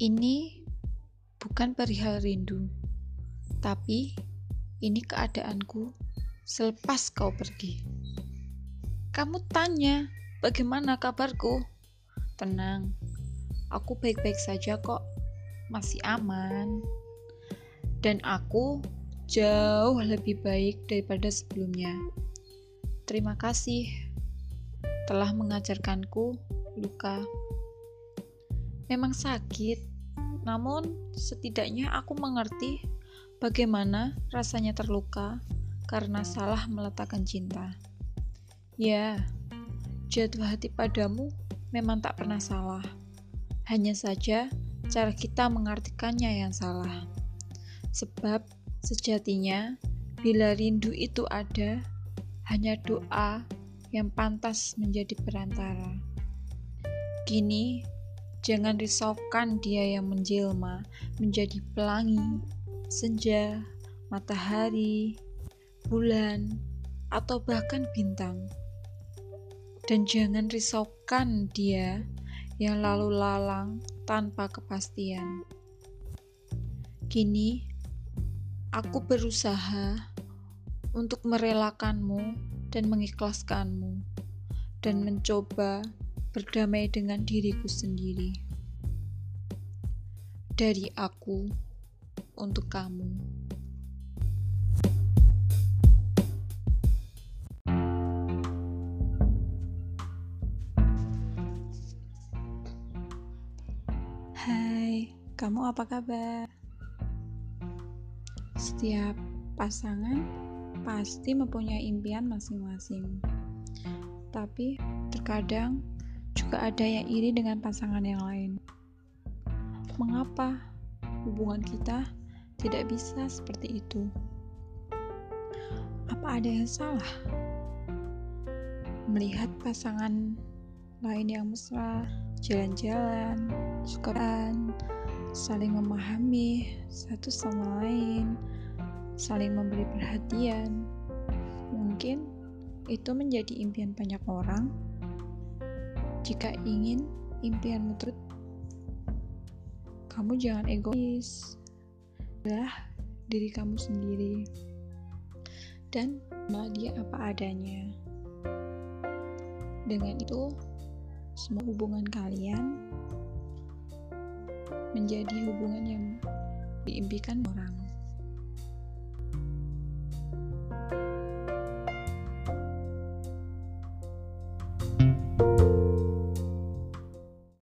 Ini bukan perihal rindu, tapi ini keadaanku selepas kau pergi. Kamu tanya, bagaimana kabarku? Tenang, aku baik-baik saja kok, masih aman. Dan aku jauh lebih baik daripada sebelumnya. Terima kasih telah mengajarkanku luka. Memang sakit, namun, setidaknya aku mengerti bagaimana rasanya terluka karena salah meletakkan cinta. Ya, jatuh hati padamu memang tak pernah salah. Hanya saja cara kita mengartikannya yang salah. Sebab sejatinya bila rindu itu ada, hanya doa yang pantas menjadi perantara. Kini Jangan risaukan dia yang menjelma menjadi pelangi, senja, matahari, bulan, atau bahkan bintang. Dan jangan risaukan dia yang lalu lalang tanpa kepastian. Kini, aku berusaha untuk merelakanmu dan mengikhlaskanmu, dan mencoba berdamai dengan diriku sendiri. Dari aku untuk kamu. Hai, kamu apa kabar? Setiap pasangan pasti mempunyai impian masing-masing. Tapi terkadang juga ada yang iri dengan pasangan yang lain. Mengapa hubungan kita tidak bisa seperti itu? Apa ada yang salah? Melihat pasangan lain yang mesra, jalan-jalan, sukaan, saling memahami satu sama lain, saling memberi perhatian. Mungkin itu menjadi impian banyak orang jika ingin impianmu terus, kamu jangan egois. Adalah diri kamu sendiri. Dan dia apa adanya. Dengan itu, semua hubungan kalian menjadi hubungan yang diimpikan orang.